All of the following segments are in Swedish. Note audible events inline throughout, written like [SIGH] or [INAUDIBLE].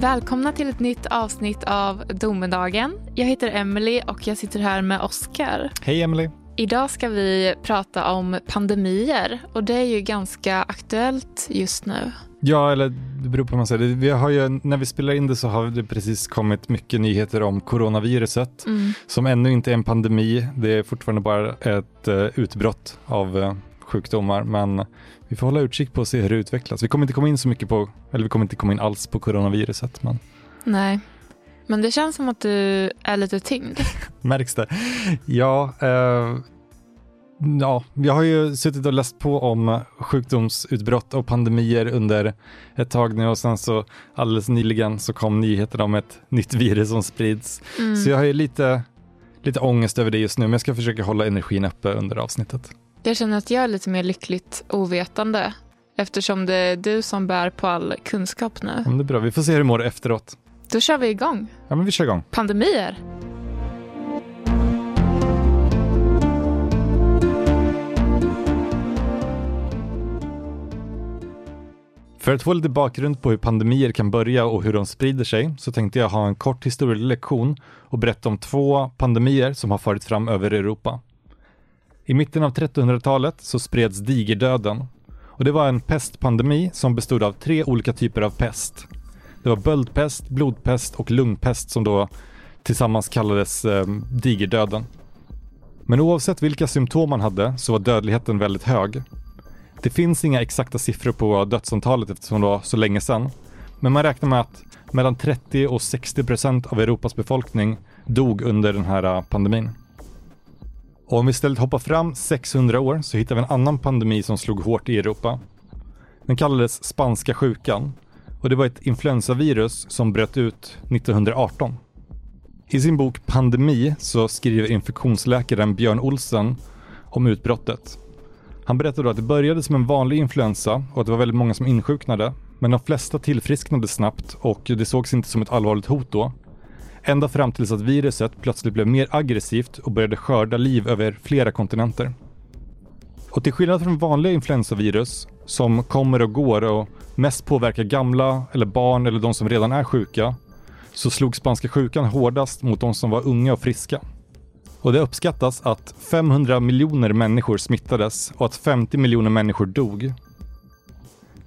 Välkomna till ett nytt avsnitt av Domedagen. Jag heter Emily och jag sitter här med Oskar. Hej Emily. Idag ska vi prata om pandemier och det är ju ganska aktuellt just nu. Ja, eller det beror på vad man säger. Vi har ju, när vi spelar in det så har det precis kommit mycket nyheter om coronaviruset Mm. som ännu inte är en pandemi. Det är fortfarande bara ett uh, utbrott av uh, sjukdomar, men vi får hålla utkik på och se hur det utvecklas. Vi kommer inte komma in så mycket på, eller vi kommer inte komma in alls på coronaviruset, men Nej, men det känns som att du är lite tyngd. [LAUGHS] märks det? Ja, eh, ja, jag har ju suttit och läst på om sjukdomsutbrott och pandemier under ett tag nu och sen så alldeles nyligen så kom nyheten om ett nytt virus som sprids. Mm. Så jag har ju lite, lite ångest över det just nu, men jag ska försöka hålla energin uppe under avsnittet. Jag känner att jag är lite mer lyckligt ovetande eftersom det är du som bär på all kunskap nu. Men det är bra, vi får se hur du mår efteråt. Då kör vi igång. Ja, men vi kör igång. Pandemier. För att få lite bakgrund på hur pandemier kan börja och hur de sprider sig så tänkte jag ha en kort historielektion och berätta om två pandemier som har farit fram över Europa. I mitten av 1300-talet så spreds digerdöden och det var en pestpandemi som bestod av tre olika typer av pest. Det var böldpest, blodpest och lungpest som då tillsammans kallades eh, digerdöden. Men oavsett vilka symptom man hade så var dödligheten väldigt hög. Det finns inga exakta siffror på dödsantalet eftersom det var så länge sedan. Men man räknar med att mellan 30 och 60 procent av Europas befolkning dog under den här eh, pandemin. Och om vi istället hoppar fram 600 år så hittar vi en annan pandemi som slog hårt i Europa. Den kallades spanska sjukan och det var ett influensavirus som bröt ut 1918. I sin bok Pandemi så skriver infektionsläkaren Björn Olsen om utbrottet. Han berättade då att det började som en vanlig influensa och att det var väldigt många som insjuknade. Men de flesta tillfrisknade snabbt och det sågs inte som ett allvarligt hot då. Ända fram tills att viruset plötsligt blev mer aggressivt och började skörda liv över flera kontinenter. Och till skillnad från vanliga influensavirus som kommer och går och mest påverkar gamla eller barn eller de som redan är sjuka så slog spanska sjukan hårdast mot de som var unga och friska. Och det uppskattas att 500 miljoner människor smittades och att 50 miljoner människor dog.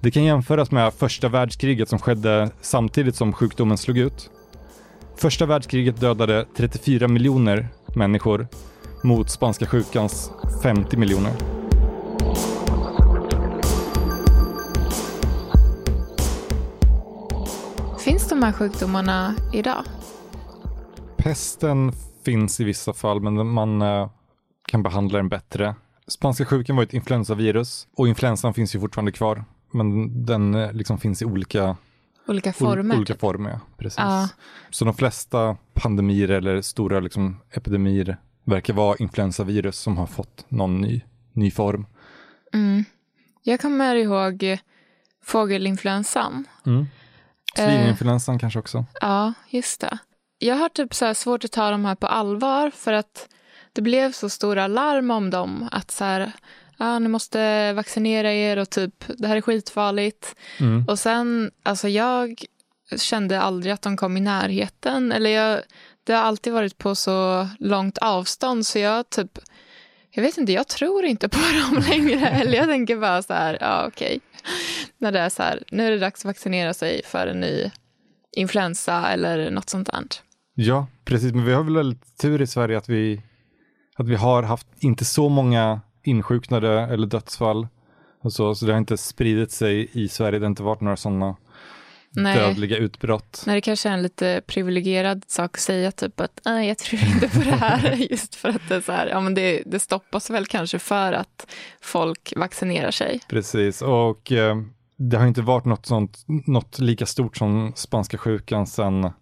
Det kan jämföras med första världskriget som skedde samtidigt som sjukdomen slog ut. Första världskriget dödade 34 miljoner människor mot spanska sjukans 50 miljoner. Finns de här sjukdomarna idag? Pesten finns i vissa fall, men man eh, kan behandla den bättre. Spanska sjukan var ett influensavirus och influensan finns ju fortfarande kvar, men den eh, liksom finns i olika Olika ol- former? olika former ja. Precis. Ja. Så de flesta pandemier eller stora liksom, epidemier verkar vara influensavirus som har fått någon ny, ny form. Mm. Jag kommer ihåg fågelinfluensan. Mm. Svininfluensan kanske också. Ja, just det. Jag har typ så svårt att ta de här på allvar för att det blev så stora larm om dem att så här, ja, ni måste vaccinera er och typ det här är skitfarligt. Mm. Och sen, alltså jag kände aldrig att de kom i närheten eller jag, det har alltid varit på så långt avstånd så jag typ, jag vet inte, jag tror inte på [LAUGHS] dem längre. Eller jag tänker bara så här, ja okej. När det är så här, nu är det dags att vaccinera sig för en ny influensa eller något sånt där. Ja, precis. Men vi har väl väldigt tur i Sverige att vi, att vi har haft inte så många insjuknade eller dödsfall. Så, så det har inte spridit sig i Sverige. Det har inte varit några sådana Nej. dödliga utbrott. När det kanske är en lite privilegierad sak att säga, typ att nej, jag tror inte på det här. [LAUGHS] Just för att det är så här, ja men det, det stoppas väl kanske för att folk vaccinerar sig. Precis, och eh, det har inte varit något, sånt, något lika stort som spanska sjukan sedan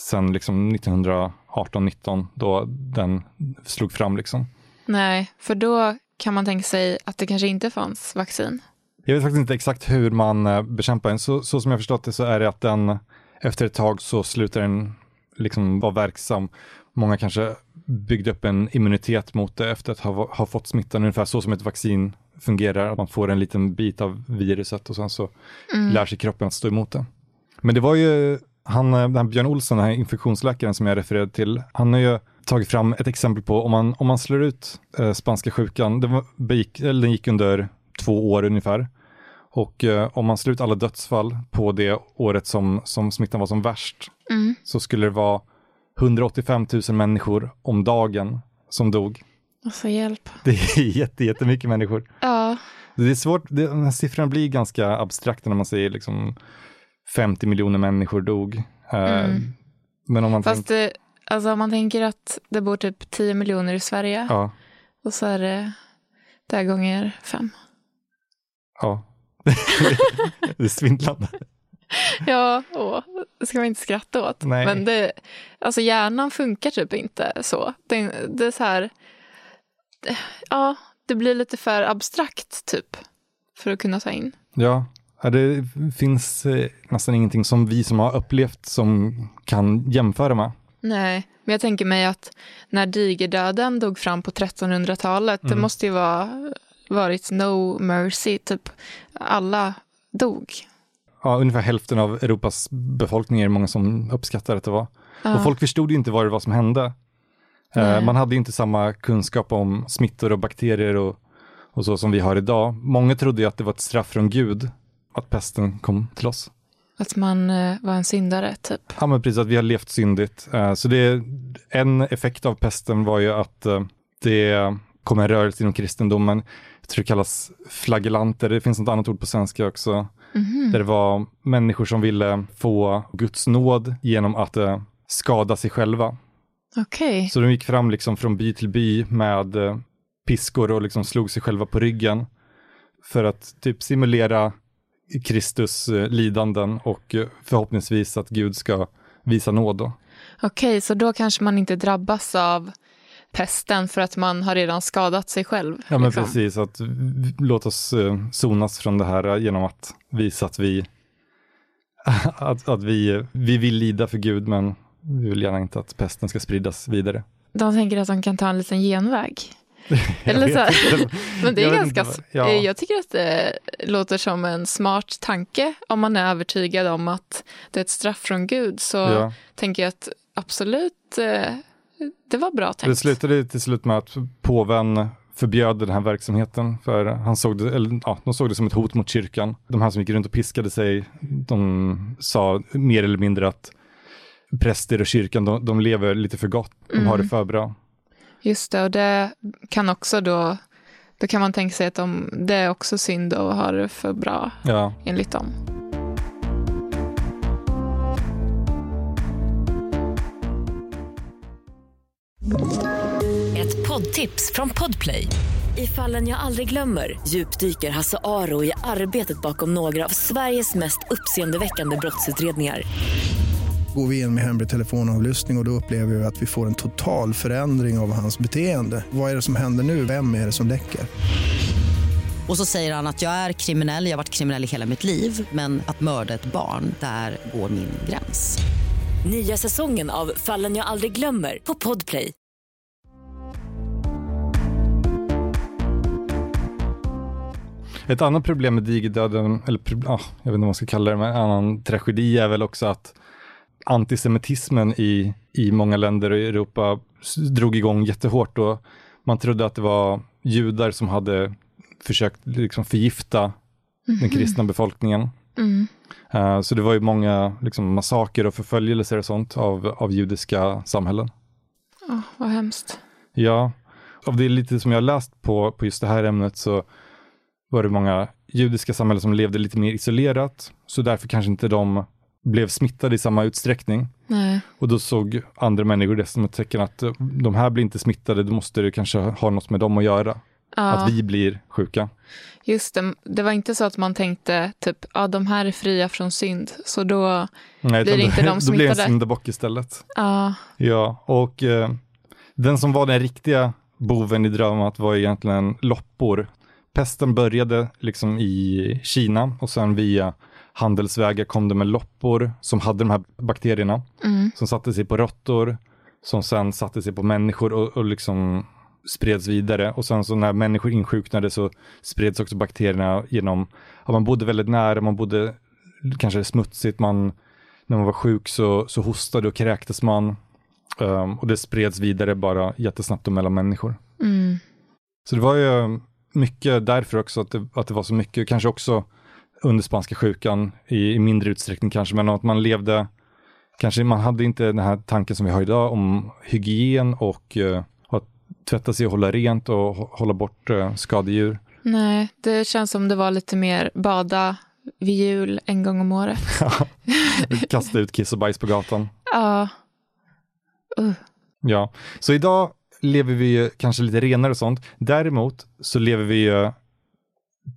sen liksom 1918-19 då den slog fram. Liksom. Nej, för då kan man tänka sig att det kanske inte fanns vaccin. Jag vet faktiskt inte exakt hur man eh, bekämpar den. Så, så som jag förstått det så är det att den efter ett tag så slutar den liksom vara verksam. Många kanske byggde upp en immunitet mot det efter att ha, ha fått smittan, ungefär så som ett vaccin fungerar. Att man får en liten bit av viruset och sen så Mm. lär sig kroppen att stå emot det. Men det var ju Han, eh, den Björn Olsson, den här infektionsläkaren som jag refererade till, han har ju tagit fram ett exempel på om man, om man slår ut eh, spanska sjukan, den, begick, eller den gick under två år ungefär, och eh, om man slår ut alla dödsfall på det året som, som smittan var som värst, Mm. så skulle det vara 185 000 människor om dagen som dog. Alltså hjälp. [LAUGHS] Det är jätte, jättemycket människor. Ja, Det är svårt, det, de här siffrorna blir ganska abstrakta när man säger liksom 50 miljoner människor dog. Eh, Mm. Men om man fast tänker, det, alltså om man tänker att det bor typ 10 miljoner i Sverige ja, och så är det där gånger fem. ja. [LAUGHS] det är svindlande. Ja, åh, det ska man inte skratta åt. Nej. Men det, alltså hjärnan funkar typ inte så. Det, det är så här, det, ja, det blir lite för abstrakt typ för att kunna ta in. Ja, ja, det finns eh, nästan ingenting som vi som har upplevt som kan jämföra med. Nej, men jag tänker mig att när digerdöden dog fram på 1300-talet, det Mm. måste ju vara varit no mercy, typ alla dog. Ja, ungefär hälften av Europas befolkning är det många som uppskattar att det var. Ja. Och folk förstod ju inte vad det var som hände. Eh, Nej. Man hade ju inte samma kunskap om smittor och bakterier och, och så som vi har idag. Många trodde ju att det var ett straff från Gud att pesten kom till oss. Att man eh, var en syndare, typ. Ja, men precis, att vi har levt syndigt. Eh, Så det, en effekt av pesten var ju att eh, det kom en rörelse inom kristendomen. Jag tror det kallas flagellanter, det finns något annat ord på svenska också. Mhm. Där det var människor som ville få Guds nåd genom att skada sig själva. Okej. Så de gick fram liksom från by till by med piskor och liksom slog sig själva på ryggen. För att typ simulera Kristus eh, lidanden och eh, förhoppningsvis att Gud ska visa nåd. Då. Okej, så då kanske man inte drabbas av pesten för att man har redan skadat sig själv. Ja men liksom. precis, att låt oss eh, sonas från det här eh, genom att visa att vi [LAUGHS] att, att vi, vi vill lida för Gud men vi vill gärna inte att pesten ska spridas vidare. De tänker att de kan ta en liten genväg. [LAUGHS] Eller så här. [LAUGHS] Men det är Jag ganska, ja. eh, jag tycker att det låter som en smart tanke. Om man är övertygad om att det är ett straff från Gud så Ja. tänker jag att absolut, eh, det var bra Det tänkt. slutade till slut med att påven förbjöd den här verksamheten för han såg det, eller, ja, de såg det som ett hot mot kyrkan. De här som gick runt och piskade sig, de sa mer eller mindre att präster och kyrkan, de, de lever lite för gott, de har Mm. det för bra. Just det, och det kan också då, då kan man tänka sig att de, det är också synd att ha det för bra Ja, enligt dem. Ett poddtips från Podplay. I fallen jag aldrig glömmer djupdyker Hasse Aro i arbetet bakom några av Sveriges mest uppseendeväckande brottsutredningar. Går vi in med hemlig telefonavlyssning och, och då upplever vi att vi får en total förändring av hans beteende. Vad är det som händer nu? Vem är det som läcker? Och så säger han att jag är kriminell, jag har varit kriminell i hela mitt liv men att mörda ett barn, där går min gräns. Nya säsongen av Fallen jag aldrig glömmer på Podplay. Ett annat problem med digerdöden, eller ah, jag vet inte vad man ska kalla det, men en annan tragedi är väl också att antisemitismen i, i många länder i Europa drog igång jättehårt och man trodde att det var judar som hade försökt liksom förgifta den kristna befolkningen. Mm. Eh, så det var ju många liksom, massaker och förföljelser och sånt av, av judiska samhällen. Åh, vad hemskt. Ja, av det lite som jag läst på, på just det här ämnet så var det många judiska samhällen som levde lite mer isolerat, så därför kanske inte de blev smittade i samma utsträckning. Nej. Och då såg andra människor det som ett tecken att eh, de här blir inte smittade, då måste det kanske ha något med dem att göra. Ja, Att vi blir sjuka. just det. Det var inte så att man tänkte typ, ja de här är fria från synd, så då, Nej, Blir utan inte [LAUGHS] de då blir det en smittade? syndabock istället. ja, Ja, och eh, den som var den riktiga boven i dramat var egentligen loppor. Pesten började liksom i Kina och sen via handelsvägar kom det med loppor som hade de här bakterierna mm, som satte sig på råttor som sen satte sig på människor och, och liksom spreds vidare och sen så när människor insjuknade så spreds också bakterierna genom, ja, man bodde väldigt nära, man bodde kanske smutsigt, man när man var sjuk så, så hostade och kräktes man. Um, och det spreds vidare bara jättesnabbt och mellan människor. Mm. Så det var ju mycket därför också att det, att det var så mycket, kanske också under spanska sjukan i, i mindre utsträckning kanske, men att man levde, kanske man hade inte den här tanken som vi har idag om hygien och uh, att tvätta sig och hålla rent och hålla bort uh, skadedjur. Nej, det känns som det var lite mer bada vid jul en gång om året. [LAUGHS] Kasta ut kiss och bajs på gatan. [LAUGHS] Ja. Uh. Ja, så idag lever vi ju kanske lite renare och sånt. Däremot så lever vi ju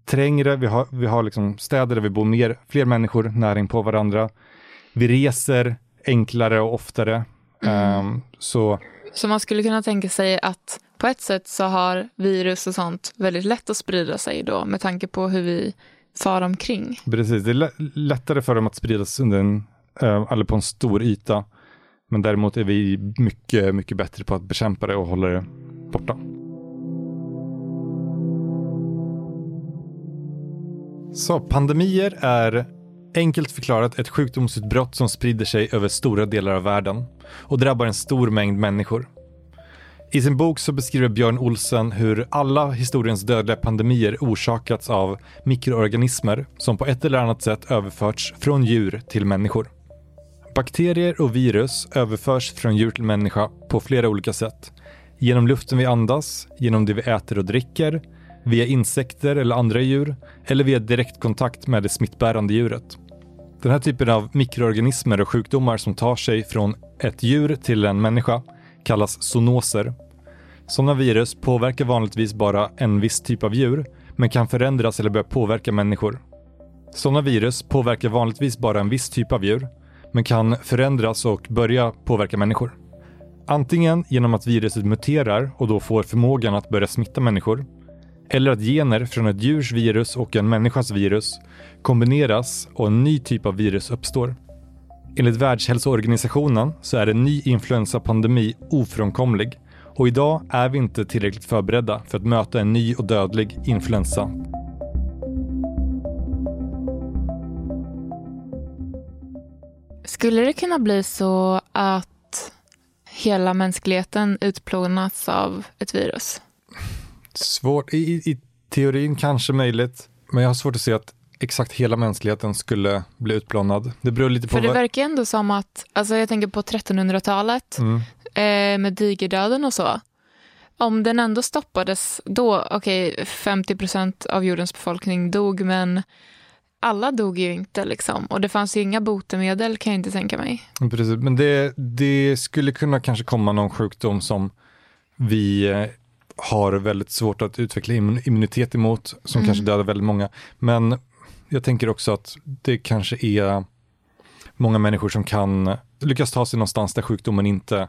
trängre, vi har, vi har liksom städer där vi bor mer, fler människor nära på varandra. Vi reser enklare och oftare. Mm. Um, så... så man skulle kunna tänka sig att på ett sätt så har virus och sånt väldigt lätt att sprida sig då med tanke på hur vi far omkring. Precis, det är lättare för dem att spridas under en, äh, eller på en stor yta. Men däremot är vi mycket, mycket bättre på att bekämpa det och hålla det borta. Så pandemier är enkelt förklarat ett sjukdomsutbrott som sprider sig över stora delar av världen och drabbar en stor mängd människor. I sin bok så beskriver Björn Olsen hur alla historiens dödliga pandemier orsakats av mikroorganismer som på ett eller annat sätt överförts från djur till människor. Bakterier och virus överförs från djur till människa på flera olika sätt. Genom luften vi andas, genom det vi äter och dricker, via insekter eller andra djur eller via direktkontakt med det smittbärande djuret. Den här typen av mikroorganismer och sjukdomar som tar sig från ett djur till en människa kallas zoonoser. Sådana virus påverkar vanligtvis bara en viss typ av djur, men kan förändras eller börja påverka människor. Sådana virus påverkar vanligtvis bara en viss typ av djur, men kan förändras och börja påverka människor. Antingen genom att viruset muterar och då får förmågan att börja smitta människor, eller att gener från ett djurs virus och en människas virus kombineras och en ny typ av virus uppstår. Enligt Världshälsoorganisationen så är en ny influensapandemi ofrånkomlig och idag är vi inte tillräckligt förberedda för att möta en ny och dödlig influensa. Skulle det kunna bli så att hela mänskligheten utplånas av ett virus? Svårt. I, I teorin kanske möjligt, men jag har svårt att se att exakt hela mänskligheten skulle bli utplånad. Det beror lite på... För det verkar ändå som att, alltså jag tänker på 1300-talet mm. eh, med digerdöden och så. Om den ändå stoppades då, okej okay, 50 procent av jordens befolkning dog men alla dog ju inte liksom och det fanns ju inga botemedel kan jag inte tänka mig. Precis, men det, det skulle kunna kanske komma någon sjukdom som vi eh, har väldigt svårt att utveckla immunitet emot, som mm. kanske dödar väldigt många. Men jag tänker också att det kanske är många människor som kan lyckas ta sig någonstans där sjukdomen inte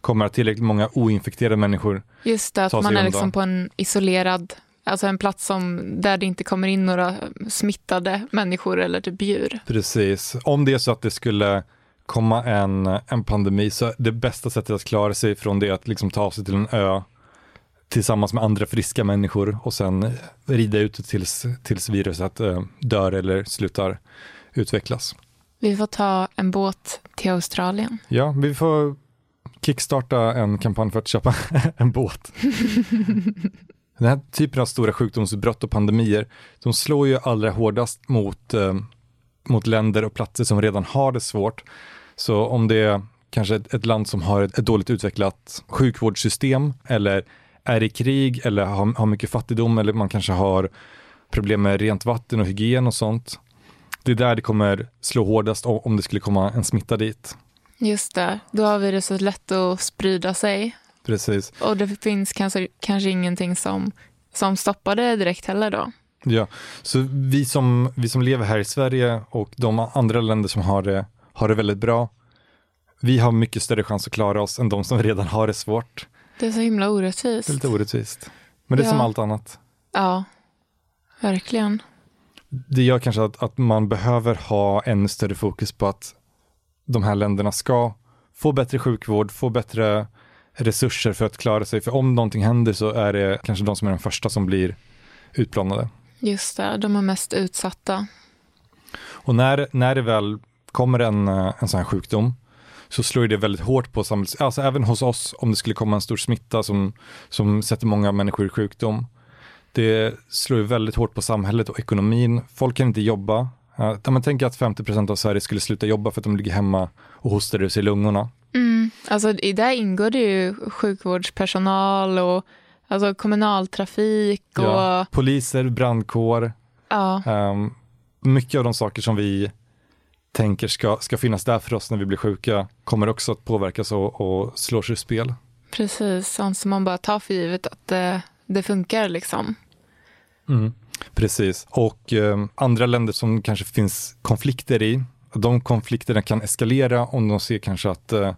kommer att tillräckligt många oinfekterade människor Just det, att man är liksom på en isolerad, alltså en plats som, där det inte kommer in några smittade människor eller typ djur. Precis, om det är så att det skulle komma en, en pandemi så det bästa sättet att klara sig från det är att liksom ta sig till en ö tillsammans med andra friska människor och sen rida ut tills, tills viruset äh, dör eller slutar utvecklas. Vi får ta en båt till Australien. Ja, vi får kickstarta en kampanj för att köpa [LAUGHS] en båt. [LAUGHS] Den här typen av stora sjukdomsutbrott och pandemier, de slår ju allra hårdast mot, eh, mot länder och platser som redan har det svårt. Så om det är kanske ett, ett land som har ett, ett dåligt utvecklat sjukvårdssystem eller är i krig eller har, har mycket fattigdom eller man kanske har problem med rent vatten och hygien och sånt. Det är där det kommer slå hårdast om det skulle komma en smitta dit. Just det, då har viruset lätt att sprida sig. Precis. Och det finns kanske, kanske ingenting som, som stoppar det direkt heller då. Ja, så vi som, vi som lever här i Sverige och de andra länder som har det, har det väldigt bra, vi har mycket större chans att klara oss än de som redan har det svårt. Det är så himla orättvist. Det är lite orättvist. Men det är ja. som allt annat. Ja, verkligen. Det gör kanske att, att man behöver ha ännu större fokus på att de här länderna ska få bättre sjukvård, få bättre resurser för att klara sig. För om någonting händer så är det kanske de som är de första som blir utplånade. Just det, de är mest utsatta. Och när, när det väl kommer en, eh, en sån här sjukdom så slår det väldigt hårt på samhället, alltså även hos oss om det skulle komma en stor smitta som, som sätter många människor i sjukdom. Det slår ju väldigt hårt på samhället och ekonomin. Folk kan inte jobba. Uh, man tänker att 50% av Sverige skulle sluta jobba för att de ligger hemma och hostar ur sig lungorna. Mm. Alltså, I det ingår det ju sjukvårdspersonal och alltså, kommunaltrafik och... Ja, poliser, brandkår. Ja. Um, mycket av de saker som vi tänker ska, ska finnas där för oss när vi blir sjuka kommer också att påverkas och, och slås ur spel. Precis, sånt som man bara tar för givet att det, det funkar liksom. Mm, precis, och eh, andra länder som kanske finns konflikter i, de konflikterna kan eskalera om de ser kanske att eh,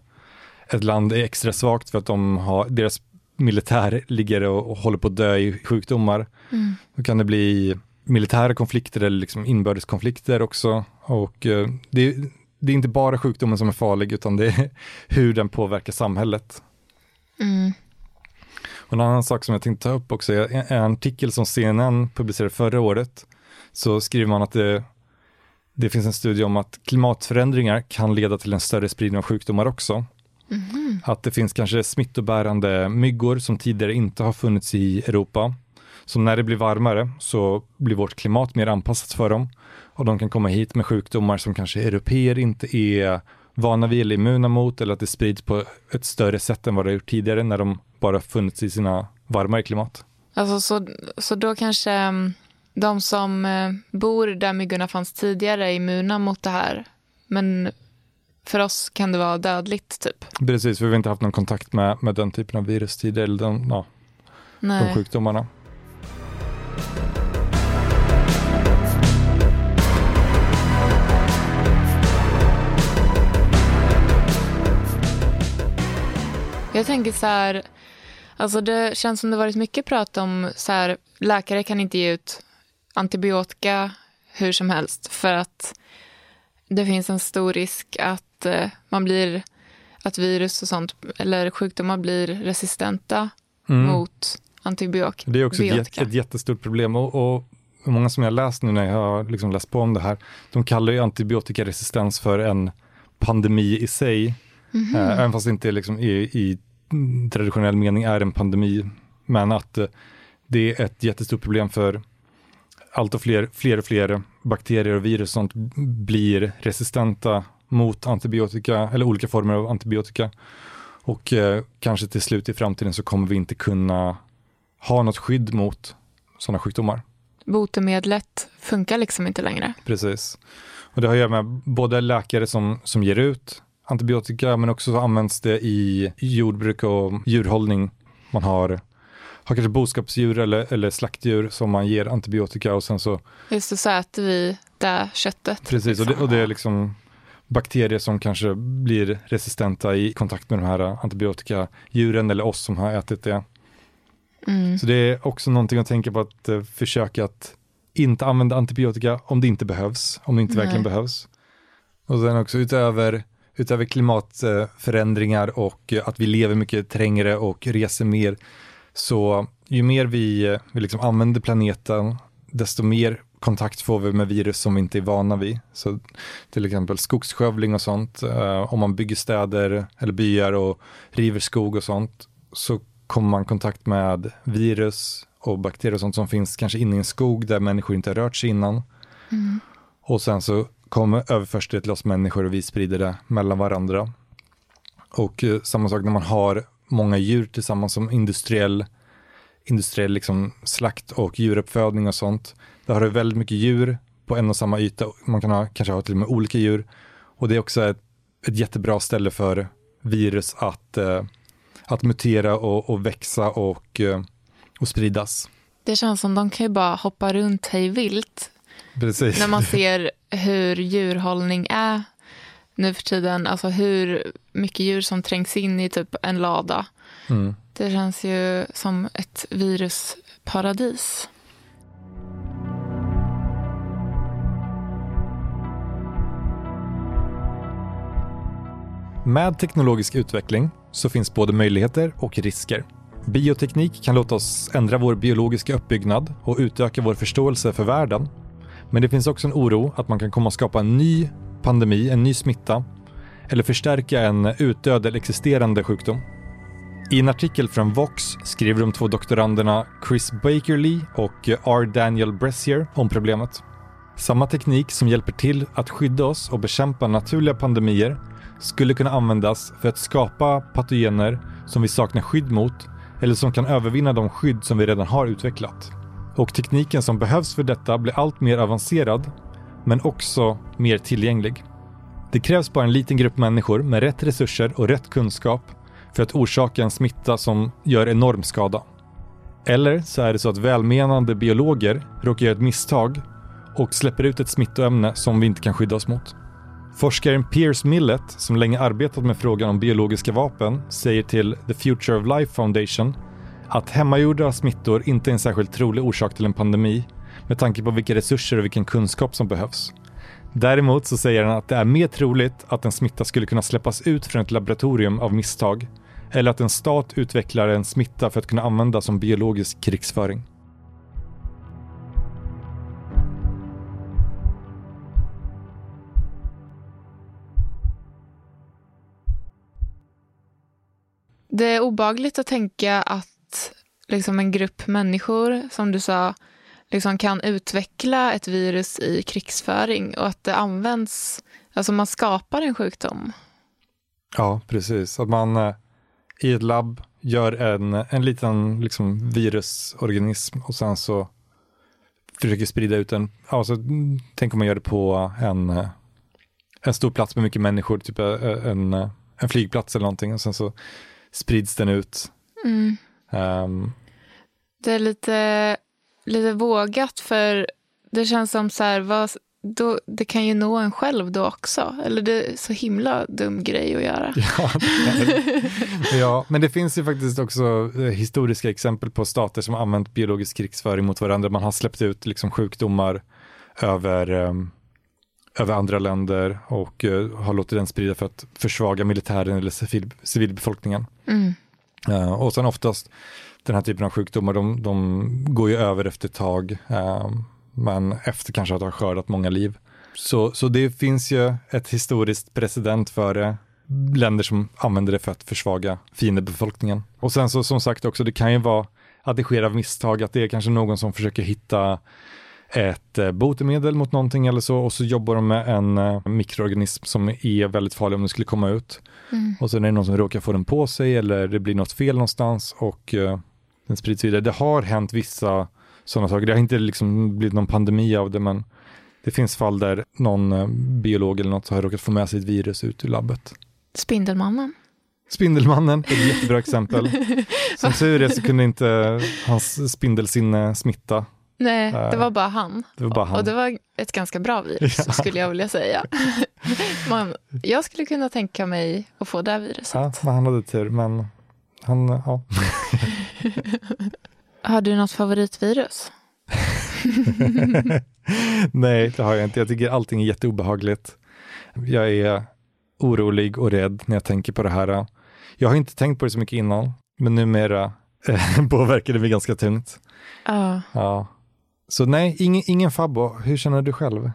ett land är extra svagt för att de har, deras militär ligger och, och håller på att dö i sjukdomar. Mm. Då kan det bli militära konflikter eller liksom inbördeskonflikter också. Och eh, det, det, är inte bara sjukdomen som är farlig utan det är [LAUGHS] hur den påverkar samhället. Mm. Och en annan sak som jag tänkte ta upp också är en artikel som CNN publicerade förra året. Så skriver man att det, det finns en studie om att klimatförändringar kan leda till en större spridning av sjukdomar också. Mm. Att det finns kanske smittobärande myggor som tidigare inte har funnits i Europa så när det blir varmare så blir vårt klimat mer anpassat för dem och de kan komma hit med sjukdomar som kanske europeer inte är vana vid eller immuna mot eller att det sprids på ett större sätt än vad det har gjort tidigare när de bara funnits i sina varmare klimat. Alltså så, så då kanske mm, de som eh, bor där myggorna fanns tidigare är immuna mot det här men för oss kan det vara dödligt typ. Precis, för vi har inte haft någon kontakt med, med den typen av virus tidigare eller de, ja, de sjukdomarna. Jag tänker så här, alltså det känns som det varit mycket prat om så här, läkare kan inte ge ut antibiotika hur som helst för att det finns en stor risk att eh, man blir, att virus och sånt eller sjukdomar blir resistenta mm. mot antibiotika. Det är också ett, ett jättestort problem och, och många som jag läst nu när jag har liksom läst på om det här, de kallar ju antibiotikaresistens för en pandemi i sig. Mm -hmm. Även fast det inte liksom i, i traditionell mening är en pandemi, men att eh, det är ett jättestort problem för allt och fler, fler och fler bakterier och virus sånt blir resistenta mot antibiotika eller olika former av antibiotika. Och eh, kanske till slut i framtiden så kommer vi inte kunna ha något skydd mot sådana sjukdomar. Botemedlet funkar liksom inte längre. Precis. Och det har att göra med både läkare som, som ger ut antibiotika, men också så används det i jordbruk och djurhållning. Man har, har kanske boskapsdjur eller, eller slaktdjur som man ger antibiotika och sen så... Just det, så äter vi det köttet. Precis, liksom. och, det, och det är liksom bakterier som kanske blir resistenta i kontakt med de här antibiotikadjuren eller oss som har ätit det. Mm. Så det är också någonting att tänka på att uh, försöka att inte använda antibiotika om det inte behövs, om det inte Nej. verkligen behövs. Och sen också utöver utöver klimatförändringar och att vi lever mycket trängre och reser mer, så ju mer vi, vi liksom använder planeten, desto mer kontakt får vi med virus som vi inte är vana vid. Så till exempel skogsskövling och sånt, eh, om man bygger städer eller byar och river skog och sånt, så kommer man i kontakt med virus och bakterier och sånt som finns kanske inne i en skog där människor inte har rört sig innan. Mm. Och sen så kommer, överförs det till oss människor och vi sprider det mellan varandra. Och eh, samma sak när man har många djur tillsammans som industriell, industriell liksom slakt och djuruppfödning och sånt. Där har du väldigt mycket djur på en och samma yta. Man kan ha, kanske ha till och med olika djur. Och det är också ett, ett jättebra ställe för virus att, eh, att mutera och, och växa och, eh, och spridas. Det känns som de kan ju bara hoppa runt hej vilt. Precis. När man ser hur djurhållning är nu för tiden. Alltså hur mycket djur som trängs in i typ en lada. Mm. Det känns ju som ett virusparadis. Med teknologisk utveckling så finns både möjligheter och risker. Bioteknik kan låta oss ändra vår biologiska uppbyggnad och utöka vår förståelse för världen men det finns också en oro att man kan komma att skapa en ny pandemi, en ny smitta eller förstärka en utdöd eller existerande sjukdom. I en artikel från Vox skriver de två doktoranderna Chris Bakerly och R. Daniel Bressier om problemet. Samma teknik som hjälper till att skydda oss och bekämpa naturliga pandemier skulle kunna användas för att skapa patogener som vi saknar skydd mot eller som kan övervinna de skydd som vi redan har utvecklat. Och tekniken som behövs för detta blir allt mer avancerad men också mer tillgänglig. Det krävs bara en liten grupp människor med rätt resurser och rätt kunskap för att orsaka en smitta som gör enorm skada. Eller så är det så att välmenande biologer råkar göra ett misstag och släpper ut ett smittoämne som vi inte kan skydda oss mot. Forskaren Piers Millett, som länge arbetat med frågan om biologiska vapen, säger till The Future of Life Foundation att hemmagjorda smittor inte är en särskilt trolig orsak till en pandemi med tanke på vilka resurser och vilken kunskap som behövs. Däremot så säger han att det är mer troligt att en smitta skulle kunna släppas ut från ett laboratorium av misstag eller att en stat utvecklar en smitta för att kunna använda som biologisk krigsföring. Det är obagligt att tänka att liksom en grupp människor, som du sa, liksom kan utveckla ett virus i krigsföring och att det används, alltså man skapar en sjukdom. Ja, precis. Att man eh, i ett labb gör en, en liten liksom, virusorganism och sen så försöker sprida ut den. Alltså, tänk om man gör det på en, eh, en stor plats med mycket människor, typ eh, en, en flygplats eller någonting och sen så sprids den ut. Mm. Um, Det är lite, lite vågat för det känns som så här, vad, då, det kan ju nå en själv då också. Eller det är så himla dum grej att göra. ja, [LAUGHS] ja, men det finns ju faktiskt också eh, historiska exempel på stater som har använt biologisk krigsföring mot varandra. Man har släppt ut liksom sjukdomar över, um, över andra länder och uh, har låtit den sprida för att försvaga militären eller civil, civilbefolkningen. Mm. Uh, och sen oftast den här typen av sjukdomar, de, de går ju över efter ett tag, uh, men efter kanske att ha skördat många liv. Så, så det finns ju ett historiskt precedent för det, länder som använder det för att försvaga fiendebefolkningen. Och sen så som sagt också, det kan ju vara att det sker av misstag, att det är kanske någon som försöker hitta ett eh, botemedel mot någonting eller så och så jobbar de med en eh, mikroorganism som är väldigt farlig om den skulle komma ut. Mm. Och sen är det någon som råkar få den på sig eller det blir något fel någonstans och uh, den sprids vidare. Det har hänt vissa sådana saker. Det har inte liksom blivit någon pandemi av det men det finns fall där någon biolog eller något har råkat få med sig ett virus ut ur labbet. Spindelmannen. Spindelmannen är ett jättebra exempel. [LAUGHS] Som tur är så kunde inte hans spindelsinne smitta. Nej, det var bara han. Det var bara han. Och det var ett ganska bra [LAUGHS] virus, Ja. skulle jag vilja säga. [LAUGHS] Man, jag skulle kunna tänka mig att få det viruset. Ja, men han hade tur, men han, ja. [LAUGHS] Har du något favoritvirus? Nej, det har jag inte. Jag tycker allting är jätteobehagligt. Jag är orolig och rädd när jag tänker på det här. Jag har inte tänkt på det så mycket innan, men numera påverkar det mig ganska tungt. Ja. Ja. Så nej, ingen, ingen fabbo. Hur känner du själv?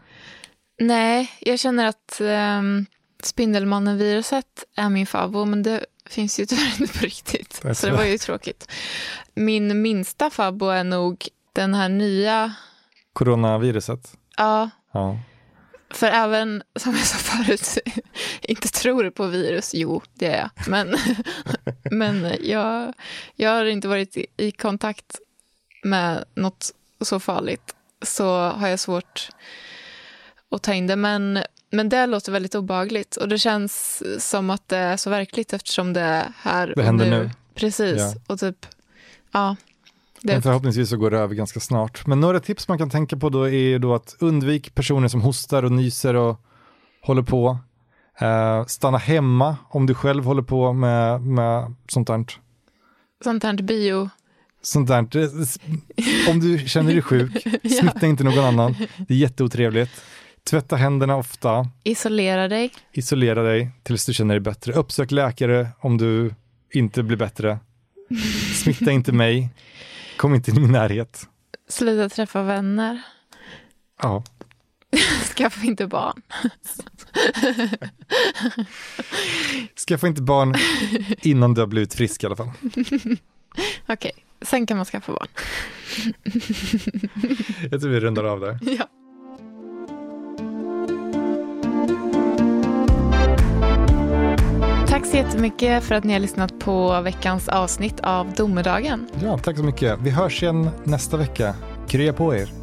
Nej, jag känner att um, Spindelmannen-viruset är min favorit, men det finns ju tyvärr inte på riktigt. Det Så det var ju tråkigt. Min minsta fabbo är nog den här nya, Coronaviruset? ja, Ja. för även som jag sa förut, [LAUGHS] inte tror på virus, jo det är jag, men, [LAUGHS] men jag, jag har inte varit i, i kontakt med något så farligt, så har jag svårt att ta in det. Men, men det låter väldigt obehagligt och det känns som att det är så verkligt eftersom det är här Det händer nu. nu. Precis, Ja. och typ, ja. Det, Men förhoppningsvis så går det över ganska snart. Men några tips man kan tänka på då är då att undvik personer som hostar och nyser och håller på. Eh, stanna hemma om du själv håller på med, med sånt där. sånt här bio, Sånt där. Om du känner dig sjuk, [LAUGHS] smitta inte någon annan. Det är jätteotrevligt. Tvätta händerna ofta. isolera dig. Isolera dig tills du känner dig bättre. Uppsök läkare om du inte blir bättre. Smitta inte mig. Kom inte i min närhet. Sluta träffa vänner. Ja, [LAUGHS] Skaffa inte barn. Skaffa inte barn innan du har blivit frisk i alla fall. [LAUGHS] Okej, sen kan man skaffa barn. [LAUGHS] Jag tror vi rundar av där. Ja. Tack så jättemycket för att ni har lyssnat på veckans avsnitt av Domedagen. Ja, tack så mycket. Vi hörs igen nästa vecka. Krya på er.